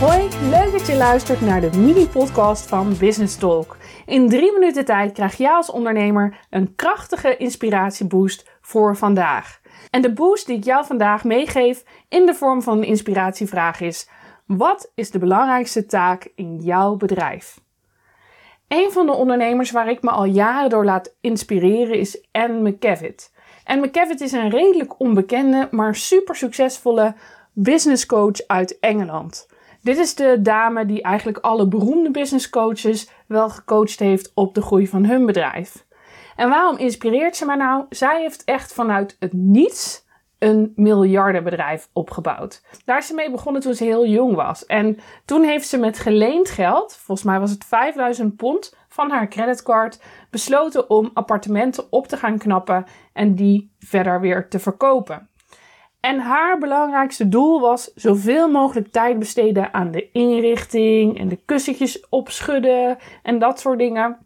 Leuk dat je luistert naar de mini-podcast van Business Talk. In drie minuten tijd krijg jij als ondernemer een krachtige inspiratieboost voor vandaag. En de boost die ik jou vandaag meegeef in de vorm van een inspiratievraag is: wat is de belangrijkste taak in jouw bedrijf? Een van de ondernemers waar ik me al jaren door laat inspireren is Anne McCavitt. Anne McCavitt is een redelijk onbekende, maar super succesvolle business coach uit Engeland. Dit is de dame die eigenlijk alle beroemde business coaches wel gecoacht heeft op de groei van hun bedrijf. En waarom inspireert ze mij nou? Zij heeft echt vanuit het niets een miljardenbedrijf opgebouwd. Daar is ze mee begonnen toen ze heel jong was. En toen heeft ze met geleend geld, volgens mij was het 5000 pond van haar creditcard, besloten om appartementen op te gaan knappen en die verder weer te verkopen. En haar belangrijkste doel was zoveel mogelijk tijd besteden aan de inrichting en de kussentjes opschudden en dat soort dingen.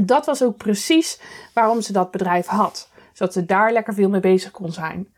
dat was ook precies waarom ze dat bedrijf had. Zodat ze daar lekker veel mee bezig kon zijn.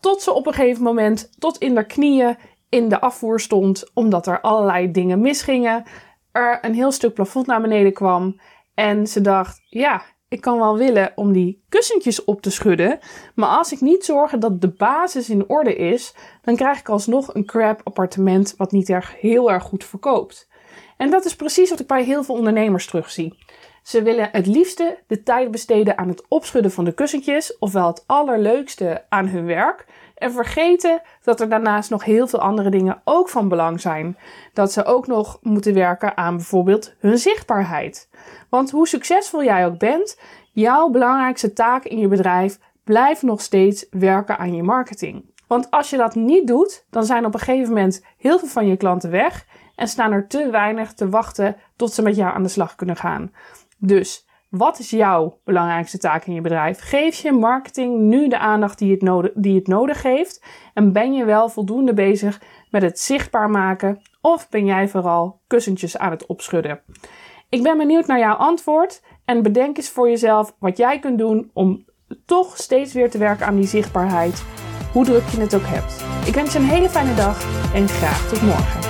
Tot ze op een gegeven moment tot in de knieën in de afvoer stond, omdat er allerlei dingen misgingen. Er een heel stuk plafond naar beneden kwam. En ze dacht: ja, ik kan wel willen om die kussentjes op te schudden. Maar als ik niet zorg dat de basis in orde is, dan krijg ik alsnog een crap appartement wat niet erg, heel erg goed verkoopt. En dat is precies wat ik bij heel veel ondernemers terugzie. Ze willen het liefste de tijd besteden aan het opschudden van de kussentjes, ofwel het allerleukste aan hun werk. En vergeten dat er daarnaast nog heel veel andere dingen ook van belang zijn. Dat ze ook nog moeten werken aan bijvoorbeeld hun zichtbaarheid. Want hoe succesvol jij ook bent, jouw belangrijkste taak in je bedrijf blijft nog steeds werken aan je marketing. Want als je dat niet doet, dan zijn op een gegeven moment heel veel van je klanten weg en staan er te weinig te wachten tot ze met jou aan de slag kunnen gaan. Dus wat is jouw belangrijkste taak in je bedrijf? Geef je marketing nu de aandacht die het, nodig, die het nodig heeft? En ben je wel voldoende bezig met het zichtbaar maken? Of ben jij vooral kussentjes aan het opschudden? Ik ben benieuwd naar jouw antwoord en bedenk eens voor jezelf wat jij kunt doen om toch steeds weer te werken aan die zichtbaarheid, hoe druk je het ook hebt. Ik wens je een hele fijne dag en graag tot morgen.